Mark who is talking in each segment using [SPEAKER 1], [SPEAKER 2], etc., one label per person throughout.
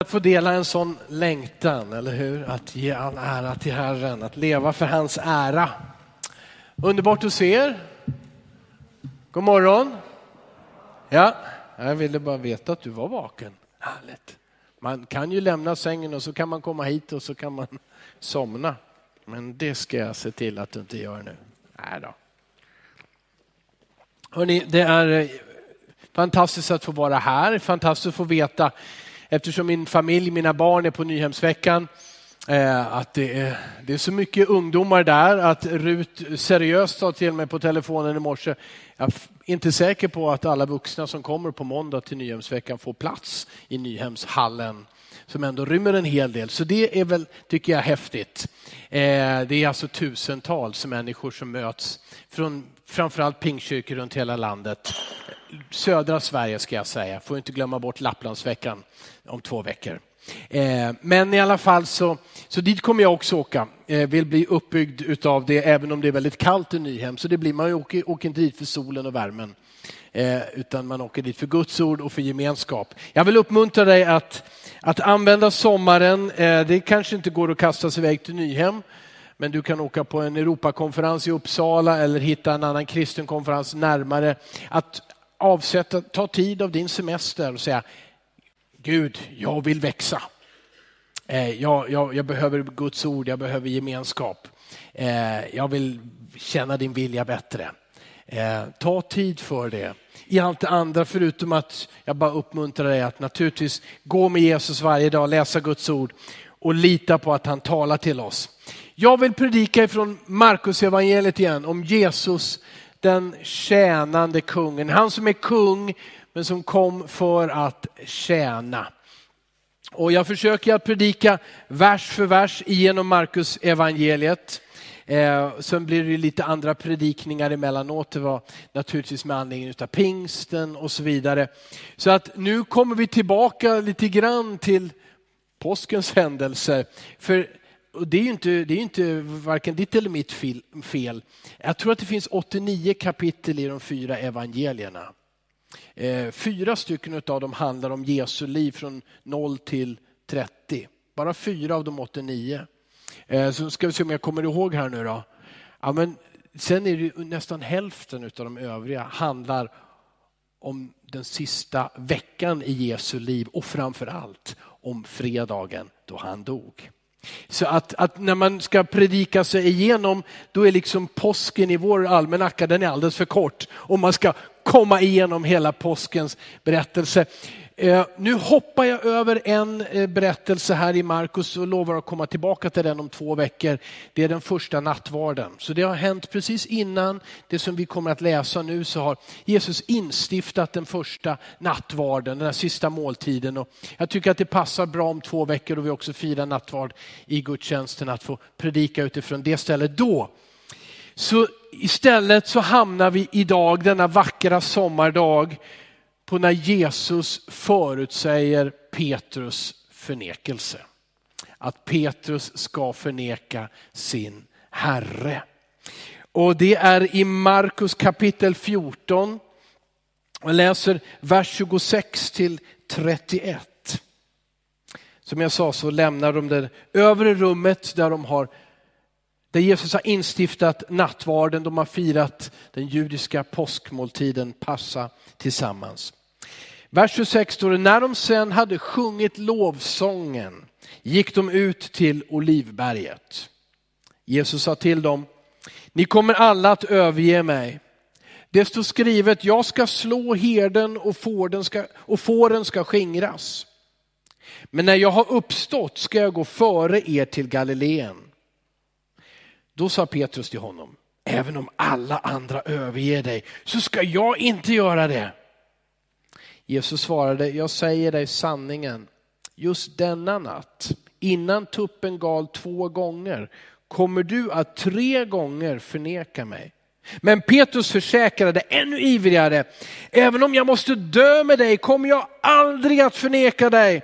[SPEAKER 1] Att få dela en sån längtan, eller hur? Att ge all ära till Herren, att leva för hans ära. Underbart att se er. God morgon. Ja, jag ville bara veta att du var vaken. Härligt. Man kan ju lämna sängen och så kan man komma hit och så kan man somna. Men det ska jag se till att du inte gör nu. Nej då. Hörrni, det är eh, fantastiskt att få vara här, fantastiskt att få veta eftersom min familj, mina barn är på Nyhemsveckan, eh, att det är, det är så mycket ungdomar där att Rut seriöst sa till mig på telefonen i morse, jag är inte säker på att alla vuxna som kommer på måndag till Nyhemsveckan får plats i Nyhemshallen som ändå rymmer en hel del. Så det är väl, tycker jag, häftigt. Eh, det är alltså tusentals människor som möts från framförallt pingkyrkor runt hela landet. Södra Sverige ska jag säga, får inte glömma bort Lapplandsveckan om två veckor. Eh, men i alla fall så, så dit kommer jag också åka. Eh, vill bli uppbyggd utav det även om det är väldigt kallt i Nyhem. Så det blir, man åker, åker inte dit för solen och värmen. Eh, utan man åker dit för Guds ord och för gemenskap. Jag vill uppmuntra dig att, att använda sommaren. Det kanske inte går att kasta sig iväg till Nyhem. Men du kan åka på en Europakonferens i Uppsala eller hitta en annan kristen konferens närmare. Att avsätta, ta tid av din semester och säga Gud, jag vill växa. Eh, jag, jag, jag, behöver Guds ord, jag behöver gemenskap. Eh, jag vill känna din vilja bättre. Eh, ta tid för det. I allt det andra, förutom att jag bara uppmuntrar dig att naturligtvis gå med Jesus varje dag, läsa Guds ord och lita på att han talar till oss. Jag vill predika ifrån Markus evangeliet igen om Jesus, den tjänande kungen. Han som är kung men som kom för att tjäna. Och jag försöker att predika vers för vers genom Markus evangeliet. Eh, sen blir det lite andra predikningar emellanåt. Det var naturligtvis med anledning av pingsten och så vidare. Så att nu kommer vi tillbaka lite grann till påskens händelser. För det är ju inte, det är inte varken ditt eller mitt fel. Jag tror att det finns 89 kapitel i de fyra evangelierna. Eh, fyra stycken av dem handlar om Jesu liv från 0 till 30. Bara fyra av de 89. Eh, så ska vi se om jag kommer ihåg här nu då. Ja, men sen är det nästan hälften av de övriga handlar om den sista veckan i Jesu liv och framför allt om fredagen då han dog. Så att, att, när man ska predika sig igenom, då är liksom påsken i vår almanacka, den är alldeles för kort. Om man ska komma igenom hela påskens berättelse. Eh, nu hoppar jag över en eh, berättelse här i Markus och lovar att komma tillbaka till den om två veckor. Det är den första nattvarden. Så det har hänt precis innan det som vi kommer att läsa nu så har Jesus instiftat den första nattvarden, den här sista måltiden. Och jag tycker att det passar bra om två veckor då vi också firar nattvard i gudstjänsten att få predika utifrån det stället då. Så istället så hamnar vi idag, denna vackra sommardag, på när Jesus förutsäger Petrus förnekelse. Att Petrus ska förneka sin Herre. Och det är i Markus kapitel 14. Jag läser vers 26 till 31. Som jag sa så lämnar de det övre rummet där de har där Jesus har instiftat nattvarden, de har firat den judiska påskmåltiden passa tillsammans. Vers 26 står det, när de sen hade sjungit lovsången gick de ut till Olivberget. Jesus sa till dem, ni kommer alla att överge mig. Det står skrivet, jag ska slå herden och fåren ska, och fåren ska skingras. Men när jag har uppstått ska jag gå före er till Galileen. Då sa Petrus till honom, även om alla andra överger dig så ska jag inte göra det. Jesus svarade, jag säger dig sanningen, just denna natt, innan tuppen gal två gånger, kommer du att tre gånger förneka mig. Men Petrus försäkrade ännu ivrigare, även om jag måste dö med dig kommer jag aldrig att förneka dig.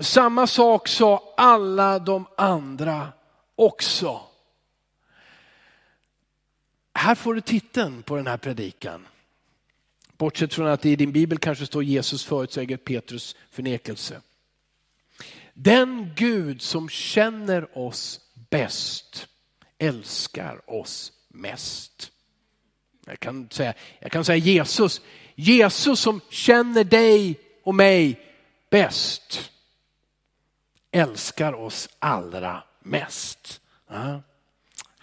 [SPEAKER 1] Samma sak sa alla de andra också. Här får du titeln på den här predikan. Bortsett från att det i din bibel kanske står Jesus förutsäger Petrus förnekelse. Den Gud som känner oss bäst älskar oss mest. Jag kan säga, jag kan säga Jesus, Jesus som känner dig och mig bäst älskar oss allra mest. Ja.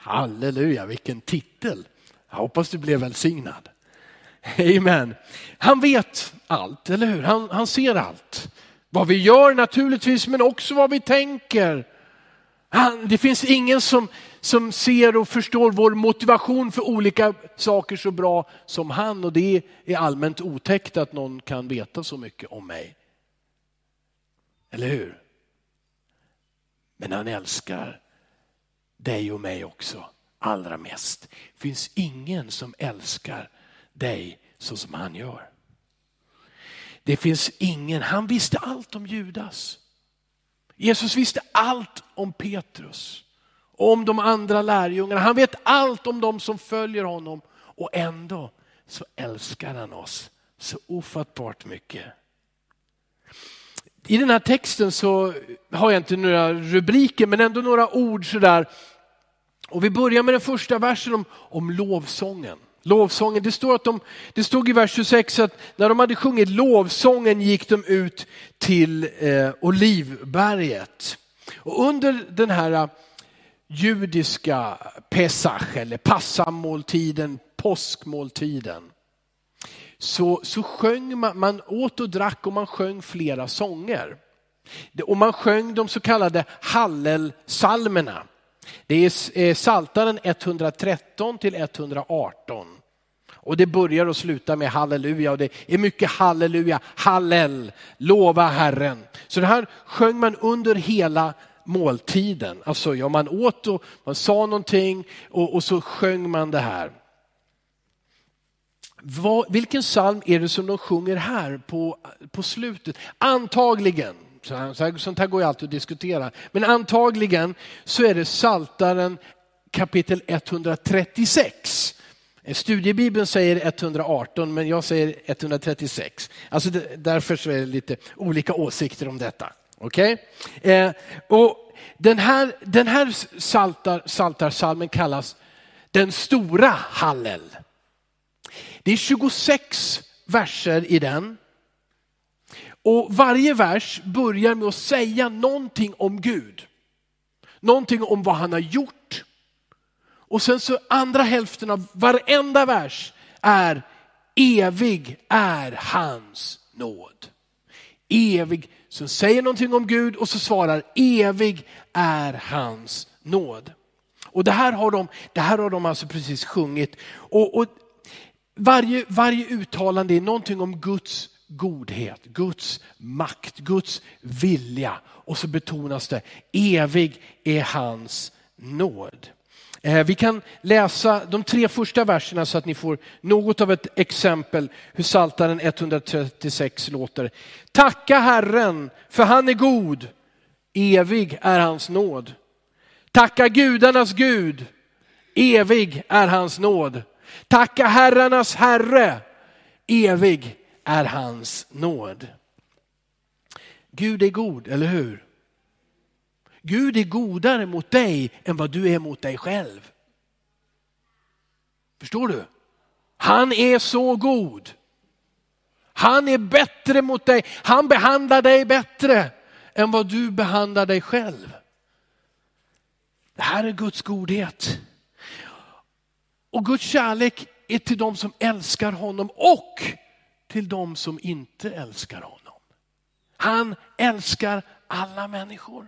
[SPEAKER 1] Halleluja, vilken titel. Jag hoppas du blev välsignad. Amen. Han vet allt, eller hur? Han, han ser allt. Vad vi gör naturligtvis, men också vad vi tänker. Han, det finns ingen som, som ser och förstår vår motivation för olika saker så bra som han och det är allmänt otäckt att någon kan veta så mycket om mig. Eller hur? Men han älskar dig och mig också allra mest. Det finns ingen som älskar dig så som han gör. Det finns ingen, han visste allt om Judas. Jesus visste allt om Petrus om de andra lärjungarna. Han vet allt om de som följer honom och ändå så älskar han oss så ofattbart mycket. I den här texten så har jag inte några rubriker men ändå några ord sådär. Och vi börjar med den första versen om, om lovsången. Lovsången, det står att de, det stod i vers 26 att när de hade sjungit lovsången gick de ut till eh, Olivberget. Och under den här eh, judiska Pesach eller passamåltiden, påskmåltiden, så, så sjöng man, man åt och drack och man sjöng flera sånger. Och man sjöng de så kallade hallelsalmerna. Det är eh, Saltaren 113 till 118. Och det börjar och slutar med halleluja och det är mycket halleluja, hallel, lova Herren. Så det här sjöng man under hela måltiden. Alltså ja, man åt och man sa någonting och, och så sjöng man det här. Vad, vilken psalm är det som de sjunger här på, på slutet? Antagligen, sånt här går ju alltid att diskutera, men antagligen så är det Saltaren kapitel 136. Eh, studiebibeln säger 118 men jag säger 136. Alltså det, därför så är det lite olika åsikter om detta. Okay? Eh, och den här, den här saltar, saltarsalmen kallas den stora Hallel. Det är 26 verser i den. Och varje vers börjar med att säga någonting om Gud. Någonting om vad han har gjort. Och sen så andra hälften av varenda vers är evig är hans nåd. Evig, som säger någonting om Gud och så svarar evig är hans nåd. Och det här har de, det här har de alltså precis sjungit. Och, och varje, varje uttalande är någonting om Guds godhet, Guds makt, Guds vilja. Och så betonas det, evig är hans nåd. Eh, vi kan läsa de tre första verserna så att ni får något av ett exempel hur Saltaren 136 låter. Tacka Herren för han är god, evig är hans nåd. Tacka gudarnas Gud, evig är hans nåd. Tacka herrarnas Herre, evig är hans nåd. Gud är god, eller hur? Gud är godare mot dig än vad du är mot dig själv. Förstår du? Han är så god. Han är bättre mot dig. Han behandlar dig bättre än vad du behandlar dig själv. Det här är Guds godhet. Och Guds kärlek är till de som älskar honom och till de som inte älskar honom. Han älskar alla människor.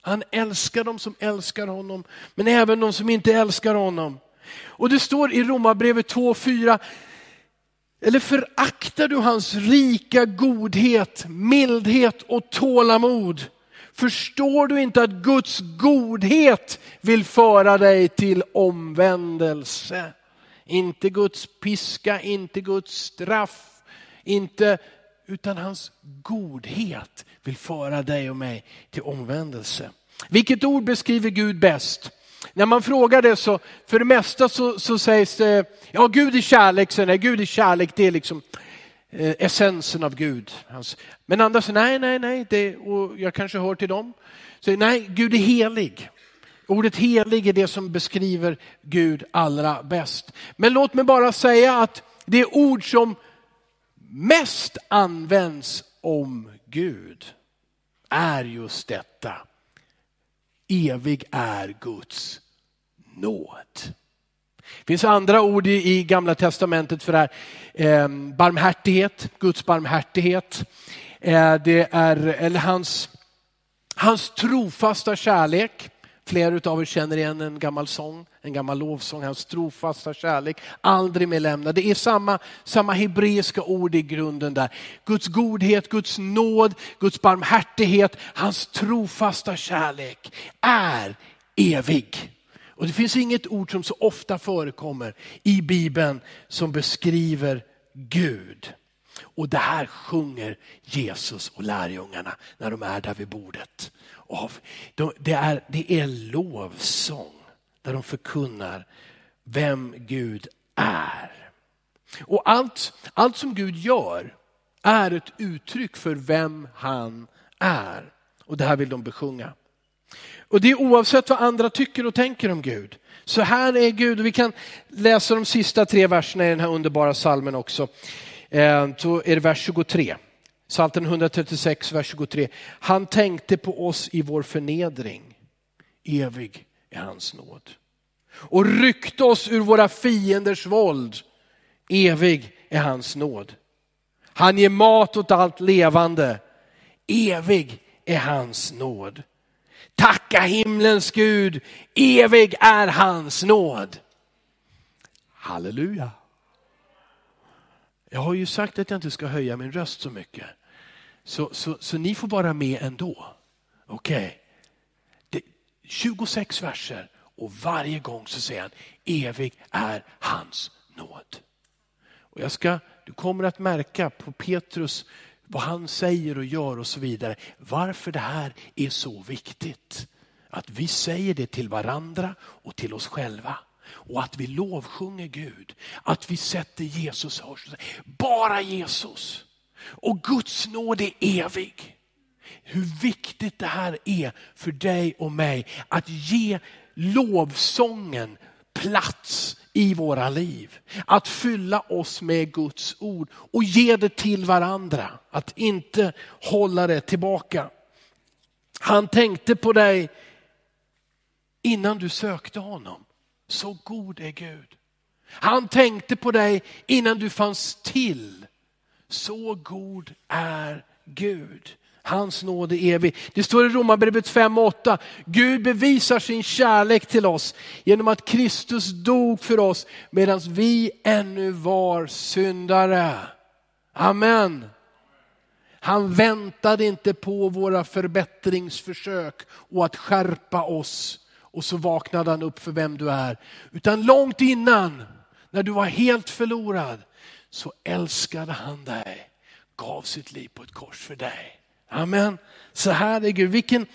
[SPEAKER 1] Han älskar de som älskar honom, men även de som inte älskar honom. Och det står i Romarbrevet 2.4, eller föraktar du hans rika godhet, mildhet och tålamod? Förstår du inte att Guds godhet vill föra dig till omvändelse? Inte Guds piska, inte Guds straff, inte, utan hans godhet vill föra dig och mig till omvändelse. Vilket ord beskriver Gud bäst? När man frågar det så, för det mesta så, så sägs det, ja Gud är kärlek, så nej, Gud är kärlek, det är liksom, eh, essensen av Gud. Men andra säger nej, nej, nej, det, och jag kanske hör till dem. Så, nej, Gud är helig. Ordet helig är det som beskriver Gud allra bäst. Men låt mig bara säga att det ord som mest används om Gud är just detta. Evig är Guds nåd. Det finns andra ord i, gamla testamentet för det här. Ehm, barmhärtighet, Guds barmhärtighet. Eh, det är, eller hans, hans trofasta kärlek. Flera av er känner igen en gammal sång, en gammal lovsång, hans trofasta kärlek, aldrig mer lämna. Det är samma, samma hebreiska ord i grunden där. Guds godhet, Guds nåd, Guds barmhärtighet, hans trofasta kärlek är evig. Och det finns inget ord som så ofta förekommer i Bibeln som beskriver Gud. Och det här sjunger Jesus och lärjungarna när de är där vid bordet det, är, det är lovsång där de förkunnar vem Gud är. Och allt, allt som Gud gör är ett uttryck för vem han är. Och det här vill de besjunga. Och det är oavsett vad andra tycker och tänker om Gud. Så här är Gud, och vi kan läsa de sista tre verserna i den här underbara salmen också. Eh, så är det vers 23. Salten 136, vers 23. Han tänkte på oss i vår förnedring. Evig är hans nåd. Och ryckte oss ur våra fienders våld. Evig är hans nåd. Han ger mat åt allt levande. Evig är hans nåd. Tacka himlens Gud, evig är hans nåd. Halleluja. Jag har ju sagt att jag inte ska höja min röst så mycket. Så, så, så ni får vara med ändå. Okej. Okay. 26 verser och varje gång så säger han evig är hans nåd. Och jag ska, du kommer att märka på Petrus vad han säger och gör och så vidare. Varför det här är så viktigt. Att vi säger det till varandra och till oss själva. Och att vi lovsjunger Gud. Att vi sätter Jesus högst. Bara Jesus. Och Guds nåd är evig. Hur viktigt det här är för dig och mig att ge lovsången plats i våra liv. Att fylla oss med Guds ord och ge det till varandra. Att inte hålla det tillbaka. Han tänkte på dig innan du sökte honom. Så god är Gud. Han tänkte på dig innan du fanns till. Så god är Gud. Hans nåd är evig. Det står i Romarbrevet 5 och 8. Gud bevisar sin kärlek till oss genom att Kristus dog för oss medan vi ännu var syndare. Amen. Han väntade inte på våra förbättringsförsök och att skärpa oss och så vaknade han upp för vem du är. Utan långt innan, när du var helt förlorad, så älskade han dig, gav sitt liv på ett kors för dig. Amen. Så här är Gud. Vilken,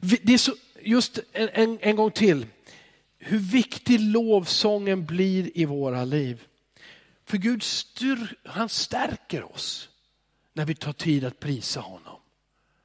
[SPEAKER 1] det är så, just en, en, en gång till, hur viktig lovsången blir i våra liv. För Gud styr, han stärker oss när vi tar tid att prisa honom.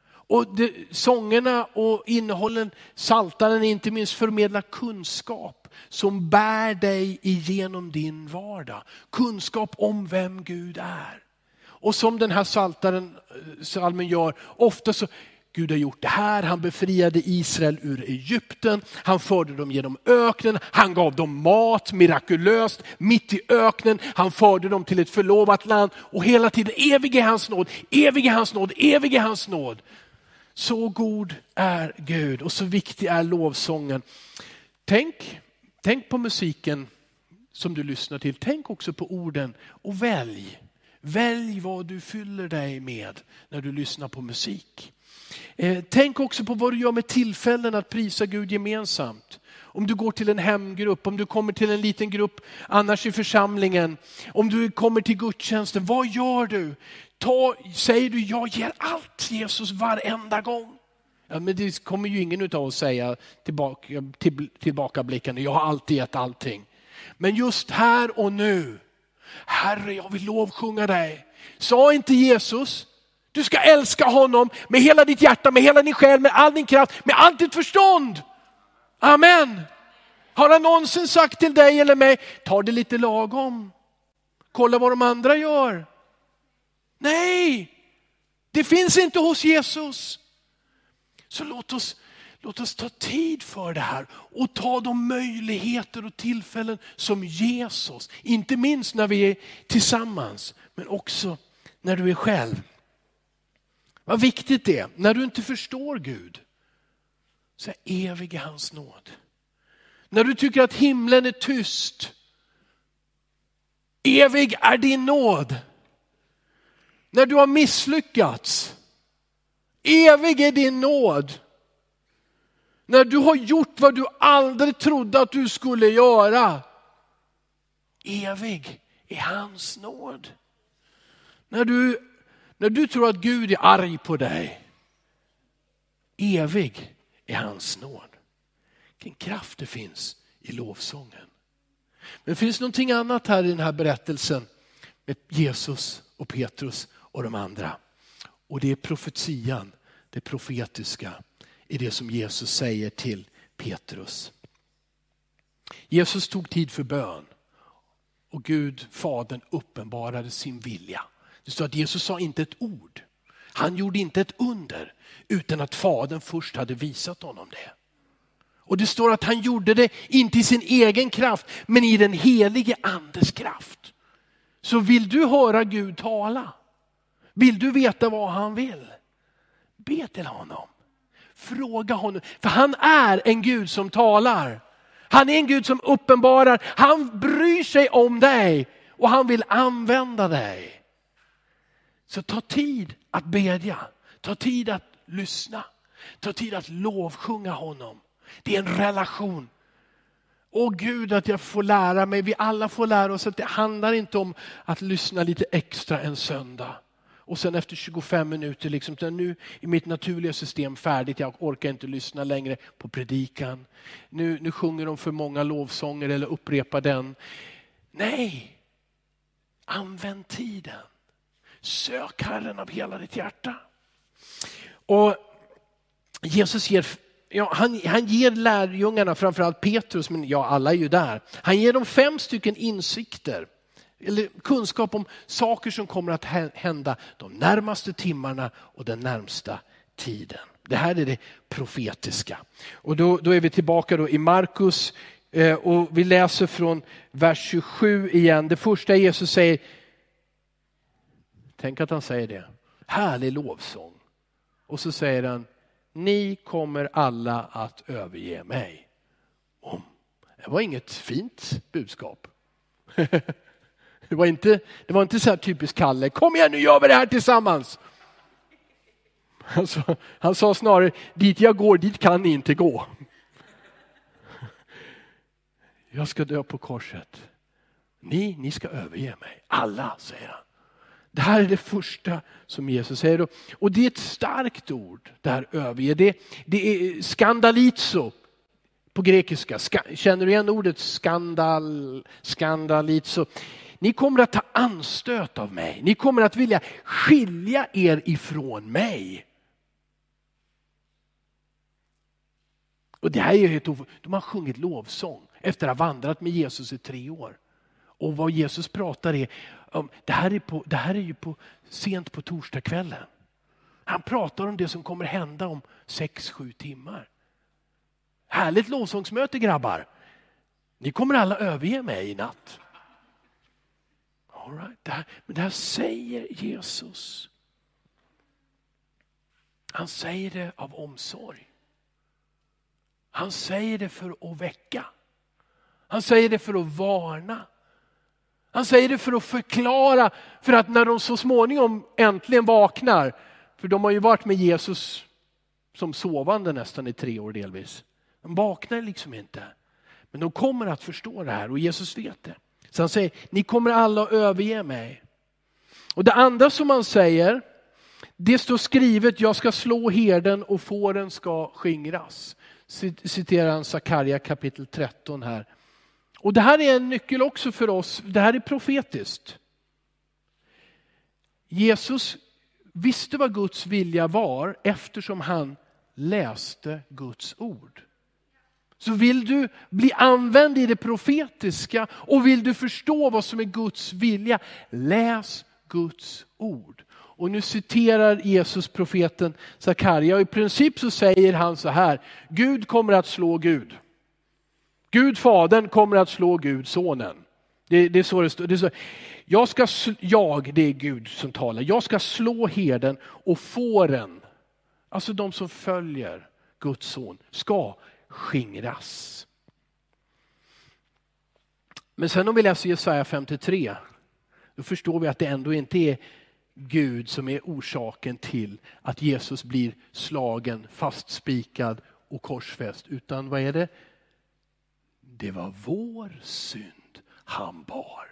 [SPEAKER 1] Och det, sångerna och innehållen, saltaren inte minst förmedlar kunskap som bär dig igenom din vardag. Kunskap om vem Gud är. Och som den här saltaren, eh, salmen gör, ofta så Gud har gjort det här, han befriade Israel ur Egypten, han förde dem genom öknen, han gav dem mat mirakulöst mitt i öknen, han förde dem till ett förlovat land och hela tiden evig är hans nåd, evig är hans nåd, evig är hans nåd. Så god är Gud och så viktig är lovsången. Tänk, tänk på musiken som du lyssnar till, tänk också på orden och välj. Välj vad du fyller dig med när du lyssnar på musik. Eh, tänk också på vad du gör med tillfällen att prisa Gud gemensamt. Om du går till en hemgrupp, om du kommer till en liten grupp annars i församlingen, om du kommer till gudstjänsten, vad gör du? Ta, säger du jag ger allt Jesus varenda gång? Ja, men det kommer ju ingen av oss säga tillbaka, till, tillbakablickande, jag har alltid gett allting. Men just här och nu, Herre jag vill lovsjunga dig. Sa inte Jesus, du ska älska honom med hela ditt hjärta, med hela din själ, med all din kraft, med allt ditt förstånd. Amen. Har han någonsin sagt till dig eller mig, ta det lite lagom. Kolla vad de andra gör. Nej, det finns inte hos Jesus. Så låt oss, låt oss ta tid för det här och ta de möjligheter och tillfällen som ges oss. inte minst när vi är tillsammans, men också när du är själv. Vad viktigt det är, när du inte förstår Gud, så är evig hans nåd. När du tycker att himlen är tyst, evig är din nåd. När du har misslyckats, evig är din nåd. När du har gjort vad du aldrig trodde att du skulle göra, evig är hans nåd. När du, när du tror att Gud är arg på dig, evig är hans nåd. Vilken kraft det finns i lovsången. Men det finns någonting annat här i den här berättelsen med Jesus och Petrus och de andra. Och det är profetian, det profetiska i det som Jesus säger till Petrus. Jesus tog tid för bön och Gud, Fadern, uppenbarade sin vilja. Det står att Jesus sa inte ett ord. Han gjorde inte ett under utan att Fadern först hade visat honom det. Och det står att han gjorde det inte i sin egen kraft men i den helige andes kraft. Så vill du höra Gud tala, vill du veta vad han vill, be till honom. Fråga honom, för han är en Gud som talar. Han är en Gud som uppenbarar, han bryr sig om dig och han vill använda dig. Så ta tid att bedja, ta tid att lyssna, ta tid att lovsjunga honom. Det är en relation. Åh Gud att jag får lära mig, vi alla får lära oss att det handlar inte om att lyssna lite extra en söndag. Och sen efter 25 minuter, liksom, nu är mitt naturliga system färdigt, jag orkar inte lyssna längre på predikan. Nu, nu sjunger de för många lovsånger eller upprepar den. Nej, använd tiden. Sök Herren av hela ditt hjärta. Och Jesus ger ja, han, han ger lärjungarna, framförallt Petrus, men ja alla är ju där. Han ger dem fem stycken insikter eller kunskap om saker som kommer att hända de närmaste timmarna och den närmsta tiden. Det här är det profetiska. Och då, då är vi tillbaka då i Markus eh, och vi läser från vers 27 igen. Det första Jesus säger, tänk att han säger det, härlig lovsång. Och så säger han, ni kommer alla att överge mig. Det var inget fint budskap. Det var inte, det var inte så här typiskt Kalle, kom igen nu gör vi det här tillsammans. Han sa, han sa snarare, dit jag går, dit kan ni inte gå. Jag ska dö på korset. Ni, ni ska överge mig. Alla, säger han. Det här är det första som Jesus säger. Och det är ett starkt ord, det här överge. Det, det är skandalizo på grekiska. Känner du igen ordet skandal, skandalizo? Ni kommer att ta anstöt av mig. Ni kommer att vilja skilja er ifrån mig. Och det här är helt De har sjungit lovsång efter att ha vandrat med Jesus i tre år. Och vad Jesus pratar är, det här är, på, det här är ju på, sent på torsdagskvällen. Han pratar om det som kommer hända om sex, sju timmar. Härligt lovsångsmöte grabbar. Ni kommer alla överge mig i natt. All right. det här, men det här säger Jesus. Han säger det av omsorg. Han säger det för att väcka. Han säger det för att varna. Han säger det för att förklara, för att när de så småningom äntligen vaknar, för de har ju varit med Jesus som sovande nästan i tre år delvis. De vaknar liksom inte. Men de kommer att förstå det här och Jesus vet det. Så han säger, ni kommer alla att överge mig. Och det andra som han säger, det står skrivet, jag ska slå herden och fåren ska skingras. Citerar han Sakarja kapitel 13 här. Och det här är en nyckel också för oss, det här är profetiskt. Jesus visste vad Guds vilja var eftersom han läste Guds ord. Så vill du bli använd i det profetiska och vill du förstå vad som är Guds vilja, läs Guds ord. Och nu citerar Jesus profeten Sakarja och i princip så säger han så här, Gud kommer att slå Gud. Gud fadern kommer att slå Gud sonen. Det, det är så det står. Det är så. Jag, ska, jag, det är Gud som talar, jag ska slå herden och fåren, alltså de som följer Guds son, ska skingras. Men sen om vi läser Jesaja 53, då förstår vi att det ändå inte är Gud som är orsaken till att Jesus blir slagen, fastspikad och korsfäst. Utan vad är det? Det var vår synd han bar.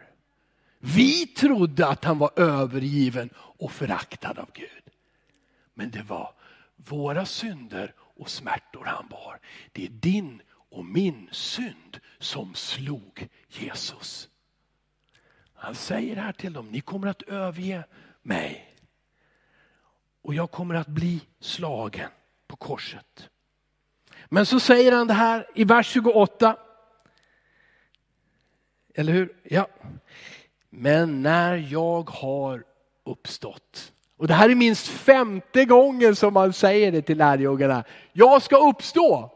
[SPEAKER 1] Vi trodde att han var övergiven och föraktad av Gud. Men det var våra synder och smärtor han bar. Det är din och min synd som slog Jesus. Han säger här till dem, ni kommer att överge mig. Och jag kommer att bli slagen på korset. Men så säger han det här i vers 28. Eller hur? Ja. Men när jag har uppstått. Och det här är minst femte gången som man säger det till lärjungarna. Jag ska uppstå.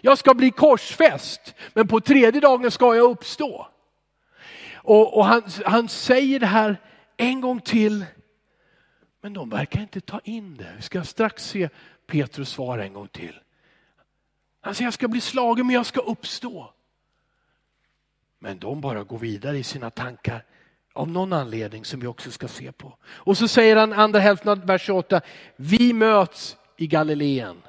[SPEAKER 1] Jag ska bli korsfäst, men på tredje dagen ska jag uppstå. Och, och han, han säger det här en gång till, men de verkar inte ta in det. Vi ska strax se Petrus svar en gång till. Han säger jag ska bli slagen men jag ska uppstå. Men de bara går vidare i sina tankar av någon anledning som vi också ska se på. Och så säger han andra hälften av vers 28, vi möts i Galileen.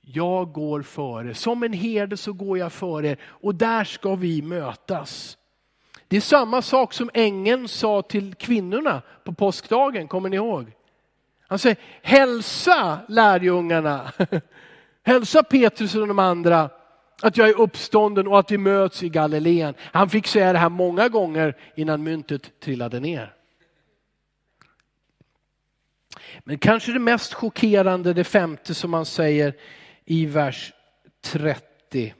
[SPEAKER 1] Jag går före, som en herde så går jag före er och där ska vi mötas. Det är samma sak som ängeln sa till kvinnorna på påskdagen, kommer ni ihåg? Han säger, hälsa lärjungarna, hälsa Petrus och de andra att jag är uppstånden och att vi möts i Galileen. Han fick säga det här många gånger innan myntet trillade ner. Men kanske det mest chockerande, det femte som han säger i vers 30.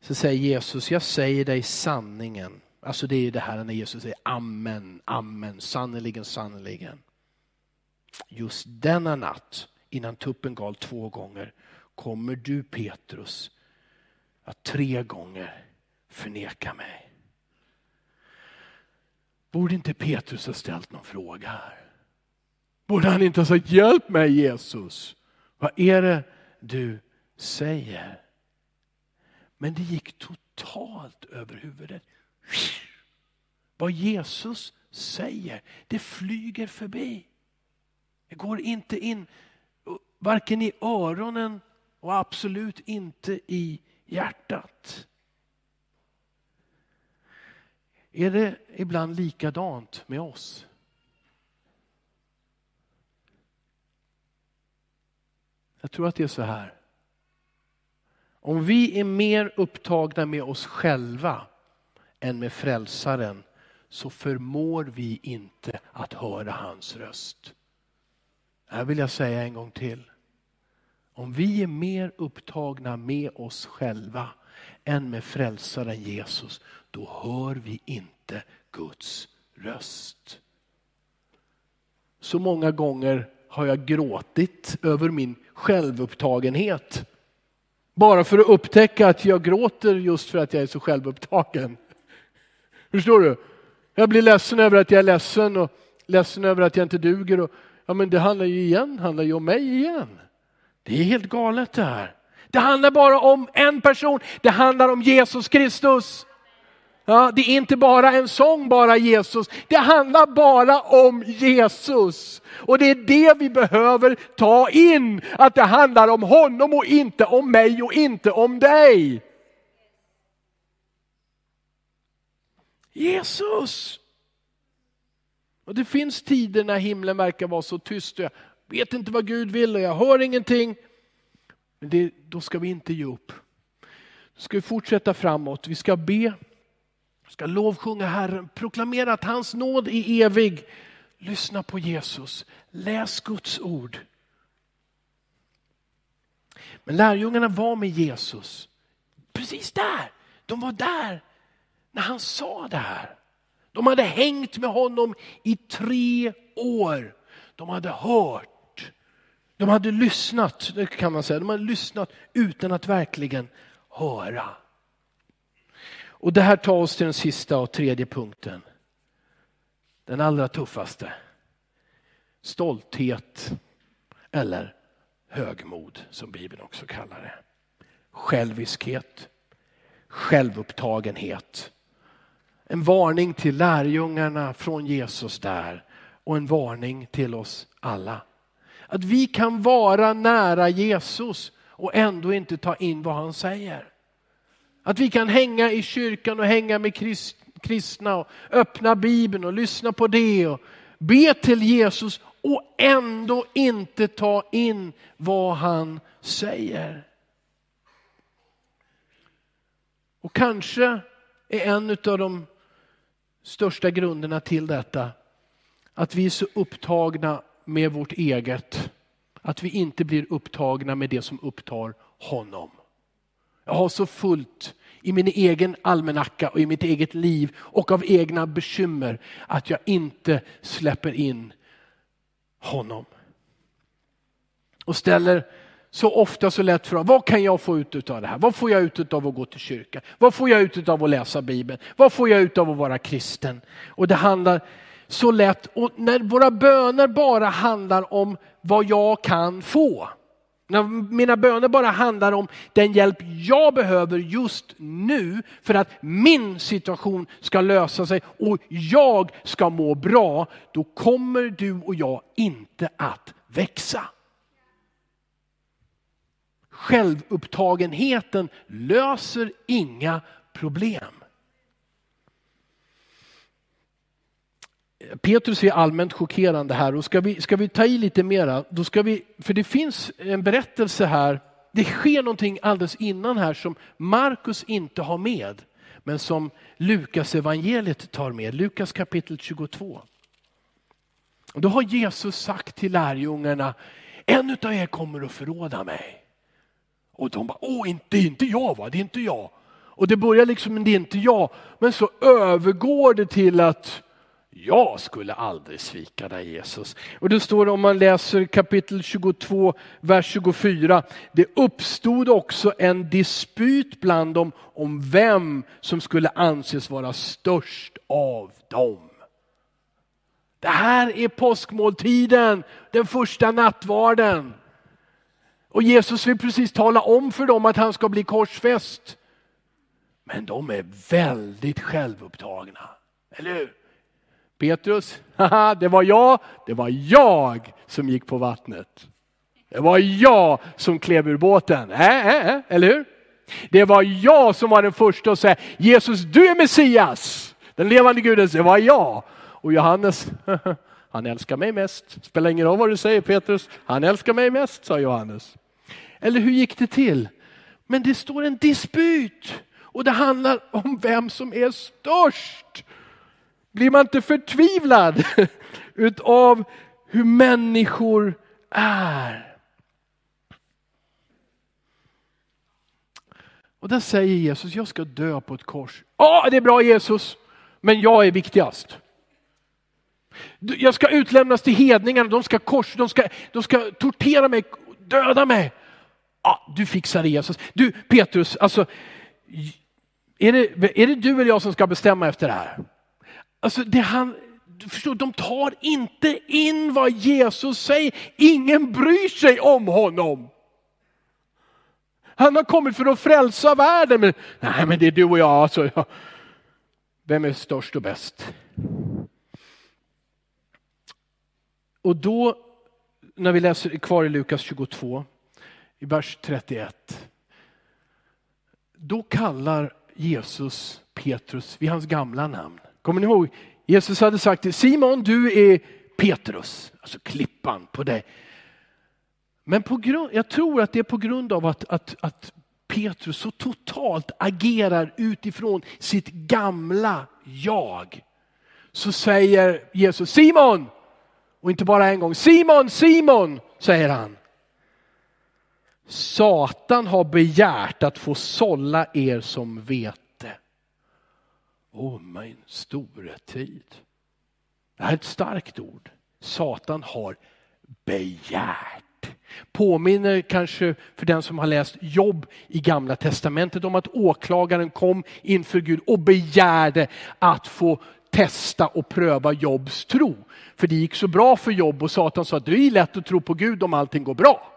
[SPEAKER 1] Så säger Jesus, jag säger dig sanningen. Alltså det är det här när Jesus säger amen, amen, sannerligen, sannerligen. Just denna natt, innan tuppen gal två gånger, kommer du Petrus att tre gånger förneka mig. Borde inte Petrus ha ställt någon fråga här? Borde han inte ha sagt hjälp mig Jesus? Vad är det du säger? Men det gick totalt över huvudet. Vad Jesus säger, det flyger förbi. Det går inte in, varken i öronen och absolut inte i hjärtat. Är det ibland likadant med oss? Jag tror att det är så här. Om vi är mer upptagna med oss själva än med frälsaren så förmår vi inte att höra hans röst. Det här vill jag säga en gång till. Om vi är mer upptagna med oss själva än med frälsaren Jesus, då hör vi inte Guds röst. Så många gånger har jag gråtit över min självupptagenhet. Bara för att upptäcka att jag gråter just för att jag är så självupptagen. Förstår du? Jag blir ledsen över att jag är ledsen och ledsen över att jag inte duger. Och, ja, men det handlar ju igen handlar ju om mig igen. Det är helt galet det här. Det handlar bara om en person, det handlar om Jesus Kristus. Ja, det är inte bara en sång, bara Jesus. Det handlar bara om Jesus. Och det är det vi behöver ta in, att det handlar om honom och inte om mig och inte om dig. Jesus. Och det finns tider när himlen verkar vara så tyst och jag vet inte vad Gud vill och jag hör ingenting. Men det, då ska vi inte ge upp. Då ska vi fortsätta framåt. Vi ska be vi ska lovsjunga Herren, proklamera att hans nåd är evig. Lyssna på Jesus, läs Guds ord. Men lärjungarna var med Jesus, precis där. De var där när han sa det här. De hade hängt med honom i tre år. De hade hört. De hade lyssnat, kan man säga. De hade lyssnat utan att verkligen höra. Och det här tar oss till den sista och tredje punkten. Den allra tuffaste. Stolthet eller högmod som Bibeln också kallar det. Själviskhet, självupptagenhet. En varning till lärjungarna från Jesus där och en varning till oss alla. Att vi kan vara nära Jesus och ändå inte ta in vad han säger. Att vi kan hänga i kyrkan och hänga med kristna och öppna Bibeln och lyssna på det och be till Jesus och ändå inte ta in vad han säger. Och kanske är en av de största grunderna till detta att vi är så upptagna med vårt eget att vi inte blir upptagna med det som upptar honom. Jag har så fullt i min egen almanacka och i mitt eget liv och av egna bekymmer att jag inte släpper in honom. Och ställer så ofta så lätt frågan, vad kan jag få ut av det här? Vad får jag ut av att gå till kyrkan? Vad får jag ut av att läsa Bibeln? Vad får jag ut av att vara kristen? Och det handlar så lätt, och när våra böner bara handlar om vad jag kan få, när mina böner bara handlar om den hjälp jag behöver just nu för att min situation ska lösa sig och jag ska må bra, då kommer du och jag inte att växa. Självupptagenheten löser inga problem. Petrus är allmänt chockerande här och ska vi, ska vi ta i lite mera, då ska vi, för det finns en berättelse här, det sker någonting alldeles innan här som Markus inte har med, men som Lukas evangeliet tar med, Lukas kapitel 22. Och då har Jesus sagt till lärjungarna, en av er kommer att förråda mig. Och de bara, åh inte, inte jag va, det är inte jag. Och det börjar liksom, det är inte jag, men så övergår det till att jag skulle aldrig svika dig Jesus. Och det står om man läser kapitel 22, vers 24. Det uppstod också en dispyt bland dem om vem som skulle anses vara störst av dem. Det här är påskmåltiden, den första nattvarden. Och Jesus vill precis tala om för dem att han ska bli korsfäst. Men de är väldigt självupptagna, eller hur? Petrus, haha, det var jag, det var jag som gick på vattnet. Det var jag som klev ur båten, äh, äh, äh, eller hur? Det var jag som var den första att säga Jesus du är Messias, den levande guden, det var jag. Och Johannes, han älskar mig mest. Spelar ingen roll vad du säger Petrus, han älskar mig mest, sa Johannes. Eller hur gick det till? Men det står en dispyt och det handlar om vem som är störst. Blir man inte förtvivlad utav hur människor är? Och där säger Jesus, jag ska dö på ett kors. Ja, det är bra Jesus, men jag är viktigast. Jag ska utlämnas till hedningarna, de ska kors, de ska, de ska tortera mig, döda mig. Ja, du fixar det Jesus. Du Petrus, alltså, är det, är det du eller jag som ska bestämma efter det här? Alltså det han, förstår, de tar inte in vad Jesus säger. Ingen bryr sig om honom. Han har kommit för att frälsa världen. Men, nej, men det är du och jag. Alltså, ja. Vem är störst och bäst? Och då, när vi läser kvar i Lukas 22, i vers 31. Då kallar Jesus Petrus vid hans gamla namn. Kommer ni ihåg? Jesus hade sagt till Simon, du är Petrus, alltså klippan på dig. Men på grund, jag tror att det är på grund av att, att, att Petrus så totalt agerar utifrån sitt gamla jag. Så säger Jesus Simon, och inte bara en gång, Simon, Simon, säger han. Satan har begärt att få sålla er som vet Åh min store tid. Det här är ett starkt ord. Satan har begärt. Påminner kanske för den som har läst Jobb i gamla testamentet om att åklagaren kom inför Gud och begärde att få testa och pröva Jobs tro. För det gick så bra för Jobb och Satan sa att det är lätt att tro på Gud om allting går bra.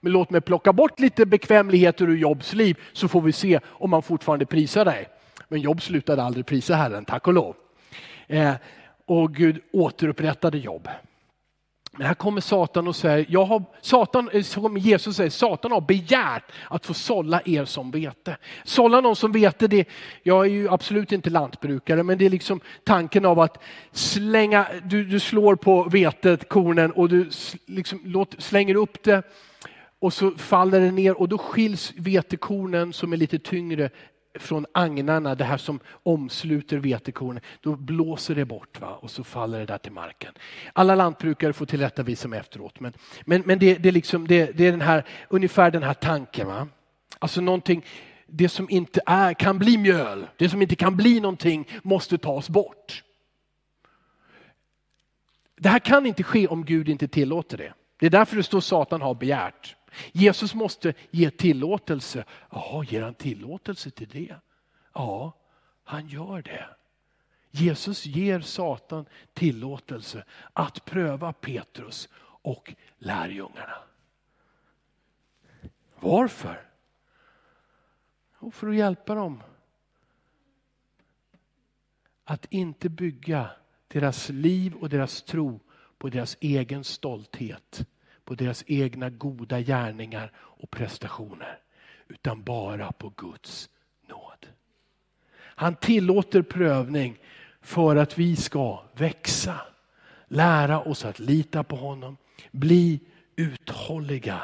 [SPEAKER 1] Men låt mig plocka bort lite bekvämligheter ur Jobs liv så får vi se om han fortfarande prisar dig. Men Jobb slutade aldrig prisa Herren, tack och lov. Eh, och Gud återupprättade Jobb. Men här kommer Satan och säger, jag har, Satan, eh, som Jesus säger, Satan har begärt att få sålla er som vete. Sålla någon som vete, det, jag är ju absolut inte lantbrukare, men det är liksom tanken av att slänga, du, du slår på vetet, kornen och du liksom, låt, slänger upp det och så faller det ner och då skiljs vetekornen som är lite tyngre från agnarna, det här som omsluter vetekornen, då blåser det bort va? och så faller det där till marken. Alla lantbrukare får tillrättavisa mig efteråt, men, men, men det, det, liksom, det, det är den här, ungefär den här tanken. Va? Alltså någonting, det som inte är, kan bli mjöl, det som inte kan bli någonting måste tas bort. Det här kan inte ske om Gud inte tillåter det. Det är därför det står Satan har begärt. Jesus måste ge tillåtelse. Ja, ger han tillåtelse till det? Ja, han gör det. Jesus ger Satan tillåtelse att pröva Petrus och lärjungarna. Varför? Jo, för att hjälpa dem. Att inte bygga deras liv och deras tro på deras egen stolthet på deras egna goda gärningar och prestationer utan bara på Guds nåd. Han tillåter prövning för att vi ska växa, lära oss att lita på honom, bli uthålliga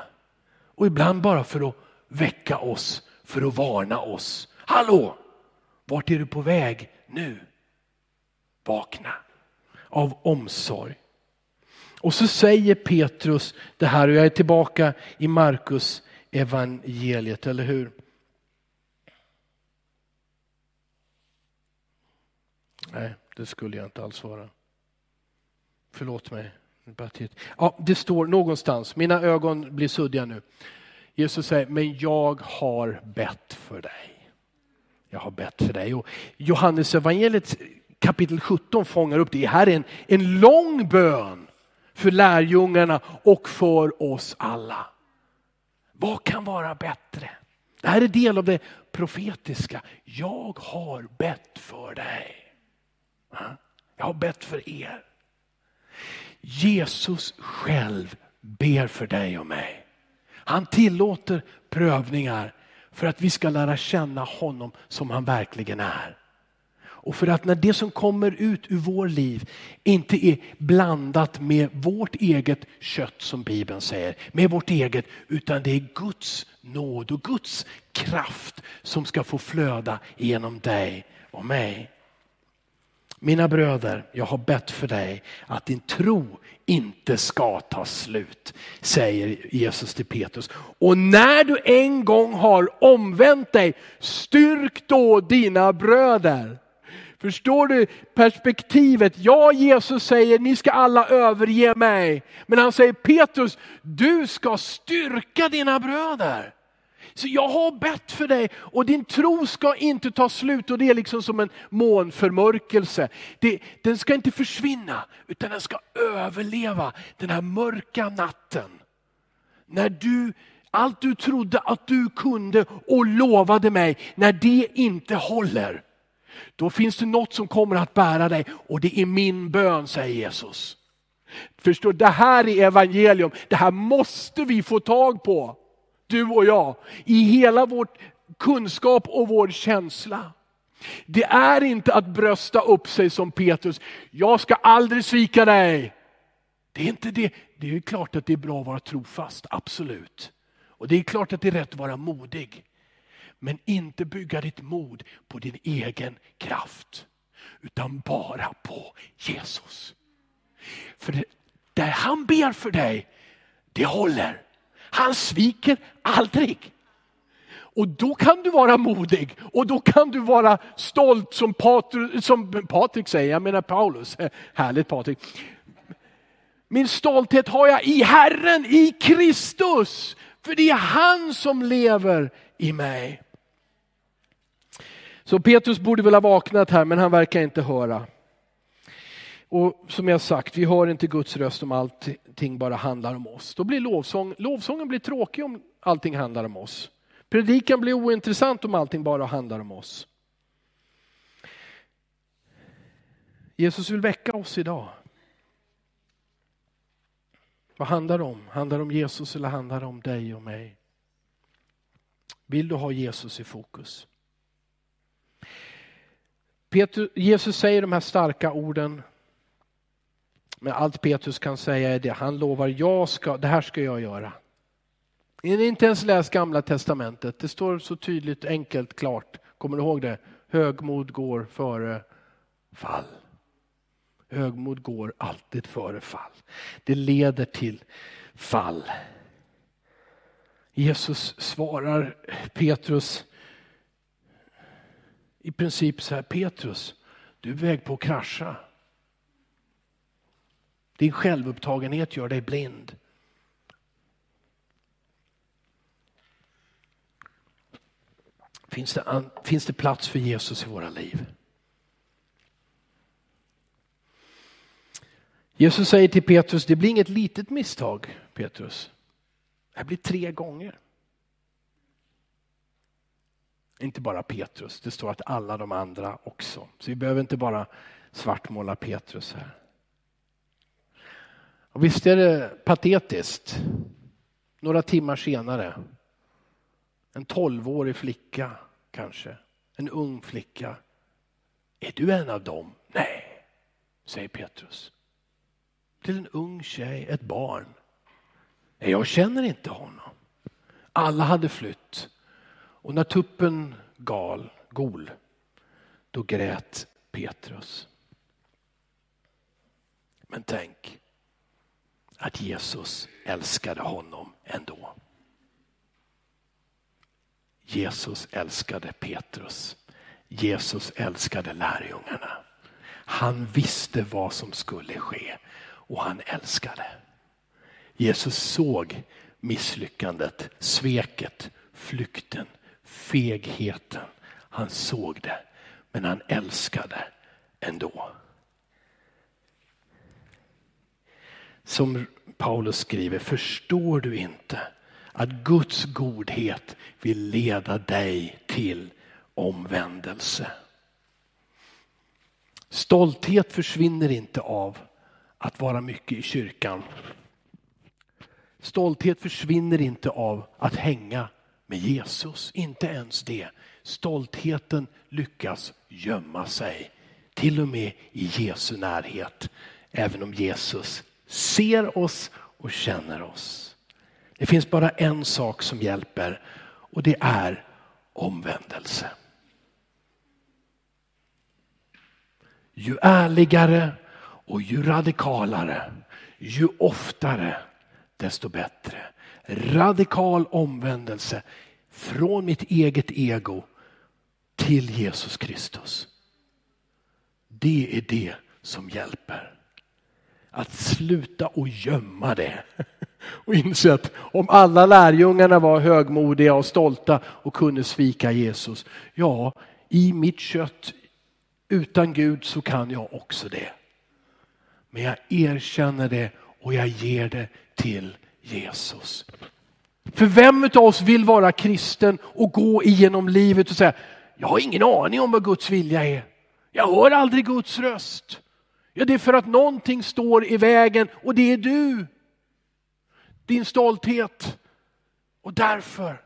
[SPEAKER 1] och ibland bara för att väcka oss, för att varna oss. Hallå! Vart är du på väg nu? Vakna av omsorg. Och så säger Petrus det här och jag är tillbaka i Markus evangeliet, eller hur? Nej, det skulle jag inte alls vara. Förlåt mig. Ja, det står någonstans, mina ögon blir suddiga nu. Jesus säger, men jag har bett för dig. Jag har bett för dig. Och Johannes evangeliet kapitel 17 fångar upp det. Det här är en, en lång bön för lärjungarna och för oss alla. Vad kan vara bättre? Det här är del av det profetiska. Jag har bett för dig. Jag har bett för er. Jesus själv ber för dig och mig. Han tillåter prövningar för att vi ska lära känna honom som han verkligen är. Och för att när det som kommer ut ur vår liv inte är blandat med vårt eget kött som Bibeln säger, med vårt eget, utan det är Guds nåd och Guds kraft som ska få flöda genom dig och mig. Mina bröder, jag har bett för dig att din tro inte ska ta slut, säger Jesus till Petrus. Och när du en gång har omvänt dig, styrk då dina bröder. Förstår du perspektivet? Ja, Jesus säger ni ska alla överge mig. Men han säger Petrus, du ska styrka dina bröder. Så jag har bett för dig och din tro ska inte ta slut och det är liksom som en månförmörkelse. Det, den ska inte försvinna utan den ska överleva den här mörka natten. När du, allt du trodde att du kunde och lovade mig, när det inte håller. Då finns det något som kommer att bära dig och det är min bön, säger Jesus. Förstår, det här är evangelium, det här måste vi få tag på. Du och jag, i hela vår kunskap och vår känsla. Det är inte att brösta upp sig som Petrus, jag ska aldrig svika dig. Det är inte det. Det är klart att det är bra att vara trofast, absolut. Och det är klart att det är rätt att vara modig. Men inte bygga ditt mod på din egen kraft. Utan bara på Jesus. För det, det han ber för dig, det håller. Han sviker aldrig. Och då kan du vara modig och då kan du vara stolt som, Patr som Patrik säger, jag menar Paulus. Härligt Patrik. Min stolthet har jag i Herren, i Kristus. För det är han som lever i mig. Så Petrus borde väl ha vaknat här men han verkar inte höra. Och som jag sagt, vi hör inte Guds röst om allting bara handlar om oss. Då blir lovsång, lovsången blir tråkig om allting handlar om oss. Predikan blir ointressant om allting bara handlar om oss. Jesus vill väcka oss idag. Vad handlar det om? Handlar det om Jesus eller handlar det om dig och mig? Vill du ha Jesus i fokus? Petrus, Jesus säger de här starka orden. Men allt Petrus kan säga är det, han lovar, jag ska, det här ska jag göra. Ni har inte ens läst gamla testamentet, det står så tydligt, enkelt, klart. Kommer du ihåg det? Högmod går före fall. Högmod går alltid före fall. Det leder till fall. Jesus svarar Petrus i princip så här, Petrus, du är väg på att krascha. Din självupptagenhet gör dig blind. Finns det, finns det plats för Jesus i våra liv? Jesus säger till Petrus, det blir inget litet misstag Petrus. Det här blir tre gånger. Inte bara Petrus, det står att alla de andra också. Så vi behöver inte bara svartmåla Petrus här. Och visst är det patetiskt, några timmar senare, en tolvårig flicka kanske, en ung flicka. Är du en av dem? Nej, säger Petrus. Till en ung tjej, ett barn. Nej, jag känner inte honom. Alla hade flytt. Och när tuppen gal, gol, då grät Petrus. Men tänk att Jesus älskade honom ändå. Jesus älskade Petrus. Jesus älskade lärjungarna. Han visste vad som skulle ske och han älskade. Jesus såg misslyckandet, sveket, flykten, fegheten. Han såg det, men han älskade ändå. Som Paulus skriver, förstår du inte att Guds godhet vill leda dig till omvändelse. Stolthet försvinner inte av att vara mycket i kyrkan. Stolthet försvinner inte av att hänga med Jesus, inte ens det. Stoltheten lyckas gömma sig, till och med i Jesu närhet. Även om Jesus ser oss och känner oss. Det finns bara en sak som hjälper och det är omvändelse. Ju ärligare och ju radikalare, ju oftare, desto bättre. Radikal omvändelse från mitt eget ego till Jesus Kristus. Det är det som hjälper. Att sluta och gömma det. Och inse att om alla lärjungarna var högmodiga och stolta och kunde svika Jesus. Ja, i mitt kött utan Gud så kan jag också det. Men jag erkänner det och jag ger det till Jesus. För vem av oss vill vara kristen och gå igenom livet och säga, jag har ingen aning om vad Guds vilja är. Jag hör aldrig Guds röst. Ja, det är för att någonting står i vägen och det är du. Din stolthet. Och därför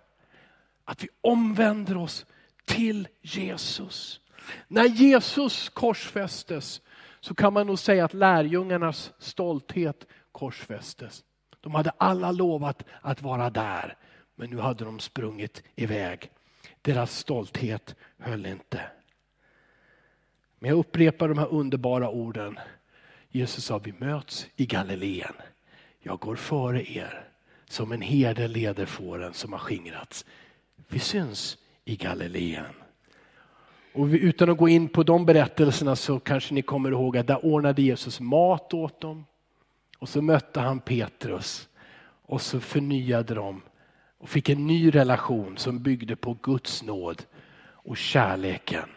[SPEAKER 1] att vi omvänder oss till Jesus. När Jesus korsfästes så kan man nog säga att lärjungarnas stolthet korsfästes. De hade alla lovat att vara där, men nu hade de sprungit iväg. Deras stolthet höll inte. Men jag upprepar de här underbara orden. Jesus sa vi möts i Galileen. Jag går före er som en herde leder fåren som har skingrats. Vi syns i Galileen. Och utan att gå in på de berättelserna så kanske ni kommer ihåg att där ordnade Jesus mat åt dem. Och så mötte han Petrus och så förnyade de och fick en ny relation som byggde på Guds nåd och kärleken.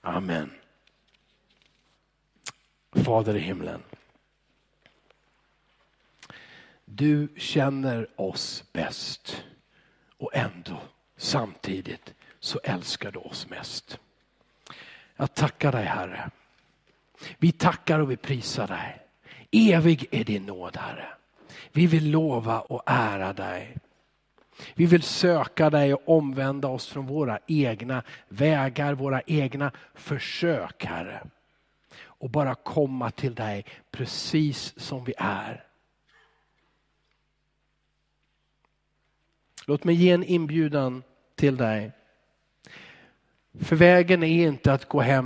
[SPEAKER 1] Amen. Fader i himlen. Du känner oss bäst och ändå samtidigt så älskar du oss mest. Jag tackar dig Herre. Vi tackar och vi prisar dig. Evig är din nåd Herre. Vi vill lova och ära dig. Vi vill söka dig och omvända oss från våra egna vägar, våra egna försök Herre. Och bara komma till dig precis som vi är. Låt mig ge en inbjudan till dig. För vägen är inte att gå hem